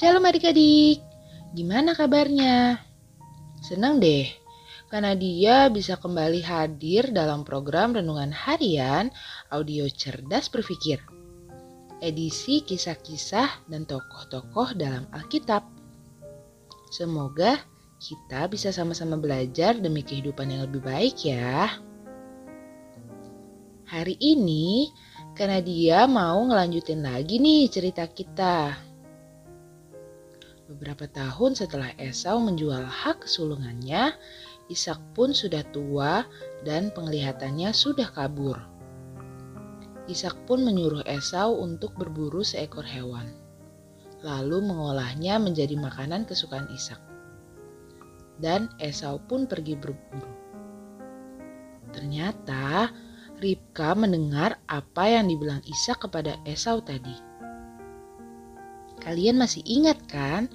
Shalom adik-adik, gimana kabarnya? Senang deh, karena dia bisa kembali hadir dalam program Renungan Harian Audio Cerdas Berpikir. Edisi kisah-kisah dan tokoh-tokoh dalam Alkitab. Semoga kita bisa sama-sama belajar demi kehidupan yang lebih baik ya. Hari ini, karena dia mau ngelanjutin lagi nih cerita kita. Beberapa tahun setelah Esau menjual hak kesulungannya, Ishak pun sudah tua dan penglihatannya sudah kabur. Ishak pun menyuruh Esau untuk berburu seekor hewan, lalu mengolahnya menjadi makanan kesukaan Ishak. Dan Esau pun pergi berburu. Ternyata Ribka mendengar apa yang dibilang Ishak kepada Esau tadi. Kalian masih ingat kan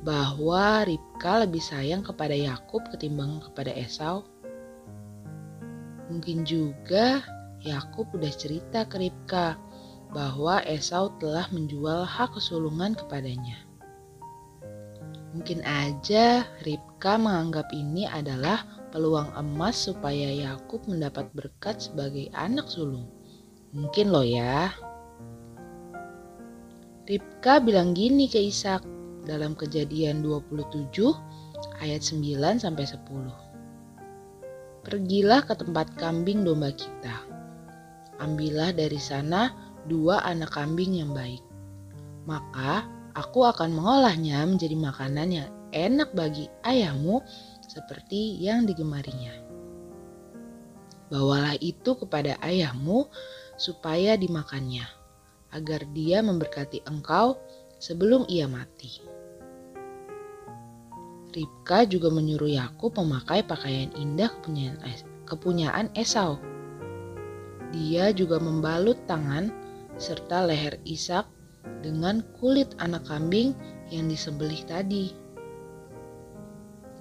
bahwa Ribka lebih sayang kepada Yakub ketimbang kepada Esau? Mungkin juga Yakub udah cerita ke Ribka bahwa Esau telah menjual hak kesulungan kepadanya. Mungkin aja Ribka menganggap ini adalah peluang emas supaya Yakub mendapat berkat sebagai anak sulung. Mungkin loh ya. Ribka bilang gini ke Ishak dalam kejadian 27 ayat 9 sampai 10. Pergilah ke tempat kambing domba kita. Ambillah dari sana dua anak kambing yang baik. Maka aku akan mengolahnya menjadi makanan yang enak bagi ayahmu seperti yang digemarinya. Bawalah itu kepada ayahmu supaya dimakannya agar dia memberkati engkau sebelum ia mati. Ribka juga menyuruh Yakub memakai pakaian indah kepunyaan Esau. Dia juga membalut tangan serta leher Ishak dengan kulit anak kambing yang disembelih tadi.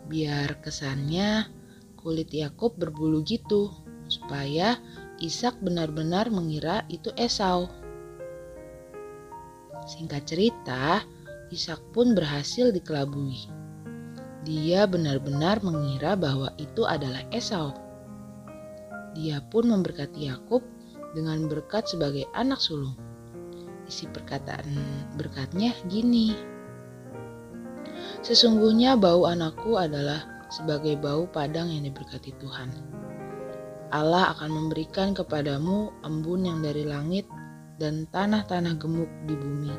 Biar kesannya kulit Yakub berbulu gitu, supaya Ishak benar-benar mengira itu Esau. Singkat cerita, Ishak pun berhasil dikelabui. Dia benar-benar mengira bahwa itu adalah Esau. Dia pun memberkati Yakub dengan berkat sebagai anak sulung. Isi perkataan berkatnya gini. Sesungguhnya bau anakku adalah sebagai bau padang yang diberkati Tuhan. Allah akan memberikan kepadamu embun yang dari langit dan tanah-tanah gemuk di bumi,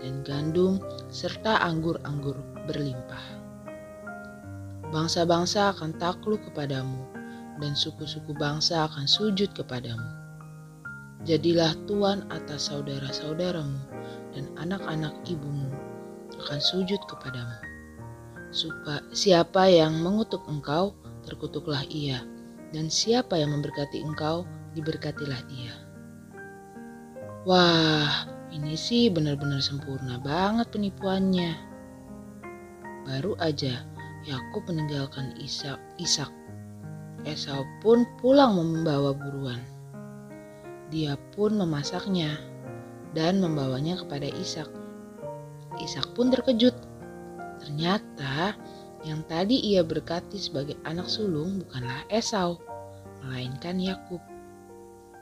dan gandum serta anggur-anggur berlimpah. Bangsa-bangsa akan takluk kepadamu, dan suku-suku bangsa akan sujud kepadamu. Jadilah tuan atas saudara-saudaramu, dan anak-anak ibumu akan sujud kepadamu. Suka, siapa yang mengutuk engkau, terkutuklah ia, dan siapa yang memberkati engkau, diberkatilah dia. Wah, ini sih benar-benar sempurna banget penipuannya. Baru aja Yakub meninggalkan Ishak, Ishak. Esau pun pulang membawa buruan. Dia pun memasaknya dan membawanya kepada Ishak. Ishak pun terkejut. Ternyata yang tadi ia berkati sebagai anak sulung bukanlah Esau, melainkan Yakub.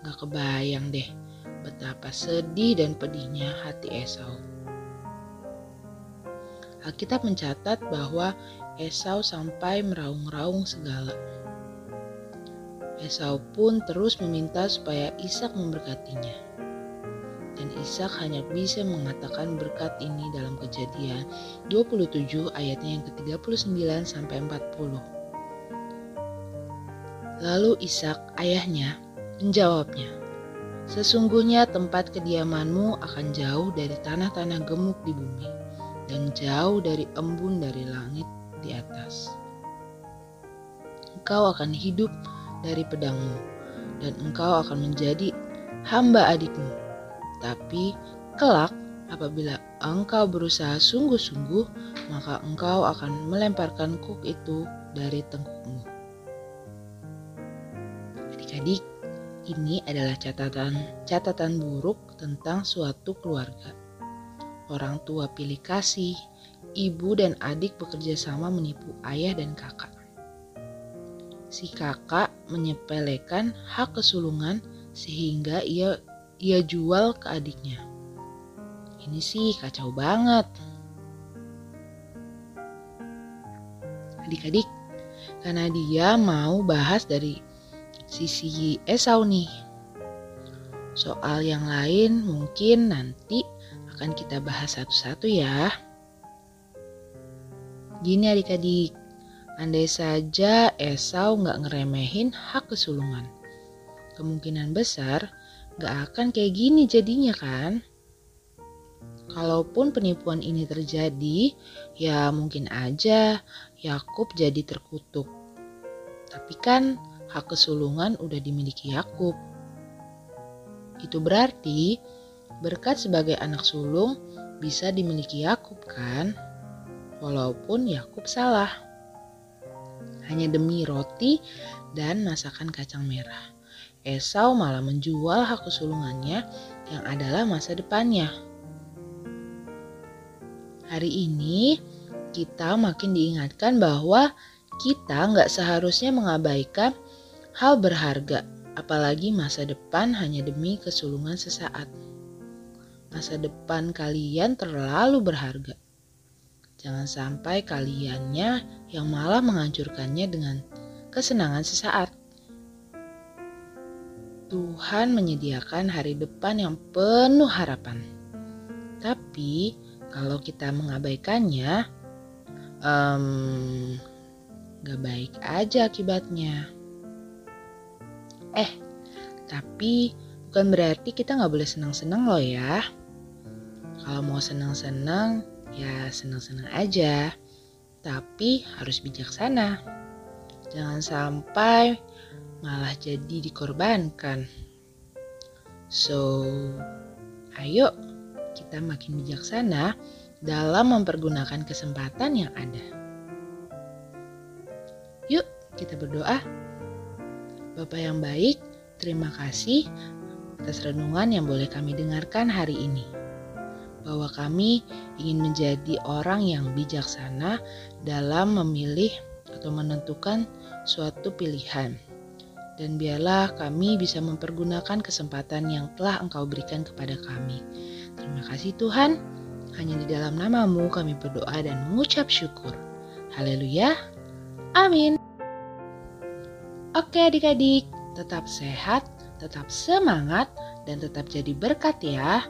Gak kebayang deh betapa sedih dan pedihnya hati Esau. Alkitab mencatat bahwa Esau sampai meraung-raung segala. Esau pun terus meminta supaya Ishak memberkatinya. Dan Ishak hanya bisa mengatakan berkat ini dalam kejadian 27 ayatnya yang ke-39 sampai 40. Lalu Ishak ayahnya menjawabnya, Sesungguhnya tempat kediamanmu akan jauh dari tanah-tanah gemuk di bumi dan jauh dari embun dari langit di atas. Engkau akan hidup dari pedangmu dan engkau akan menjadi hamba adikmu. Tapi kelak apabila engkau berusaha sungguh-sungguh, maka engkau akan melemparkan kuk itu dari tengkukmu. Adik-adik, ini adalah catatan catatan buruk tentang suatu keluarga. Orang tua pilih kasih ibu dan adik bekerja sama menipu ayah dan kakak. Si kakak menyepelekan hak kesulungan sehingga ia ia jual ke adiknya. Ini sih kacau banget. Adik-adik, karena dia mau bahas dari sisi Esau nih. Soal yang lain mungkin nanti akan kita bahas satu-satu ya. Gini adik-adik, andai saja Esau nggak ngeremehin hak kesulungan. Kemungkinan besar nggak akan kayak gini jadinya kan? Kalaupun penipuan ini terjadi, ya mungkin aja Yakub jadi terkutuk. Tapi kan hak kesulungan udah dimiliki Yakub. Itu berarti berkat sebagai anak sulung bisa dimiliki Yakub kan? walaupun Yakub salah. Hanya demi roti dan masakan kacang merah. Esau malah menjual hak kesulungannya yang adalah masa depannya. Hari ini kita makin diingatkan bahwa kita nggak seharusnya mengabaikan hal berharga, apalagi masa depan hanya demi kesulungan sesaat. Masa depan kalian terlalu berharga. Jangan sampai kaliannya yang malah menghancurkannya dengan kesenangan sesaat. Tuhan menyediakan hari depan yang penuh harapan. Tapi kalau kita mengabaikannya, um, gak baik aja akibatnya. Eh, tapi bukan berarti kita gak boleh senang-senang loh ya. Kalau mau senang-senang, ya senang-senang aja, tapi harus bijaksana. Jangan sampai malah jadi dikorbankan. So, ayo kita makin bijaksana dalam mempergunakan kesempatan yang ada. Yuk, kita berdoa. Bapak yang baik, terima kasih atas renungan yang boleh kami dengarkan hari ini bahwa kami ingin menjadi orang yang bijaksana dalam memilih atau menentukan suatu pilihan. Dan biarlah kami bisa mempergunakan kesempatan yang telah Engkau berikan kepada kami. Terima kasih Tuhan, hanya di dalam namamu kami berdoa dan mengucap syukur. Haleluya. Amin. Oke adik-adik, tetap sehat, tetap semangat, dan tetap jadi berkat ya.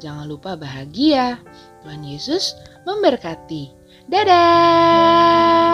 Jangan lupa bahagia. Tuhan Yesus memberkati. Dadah!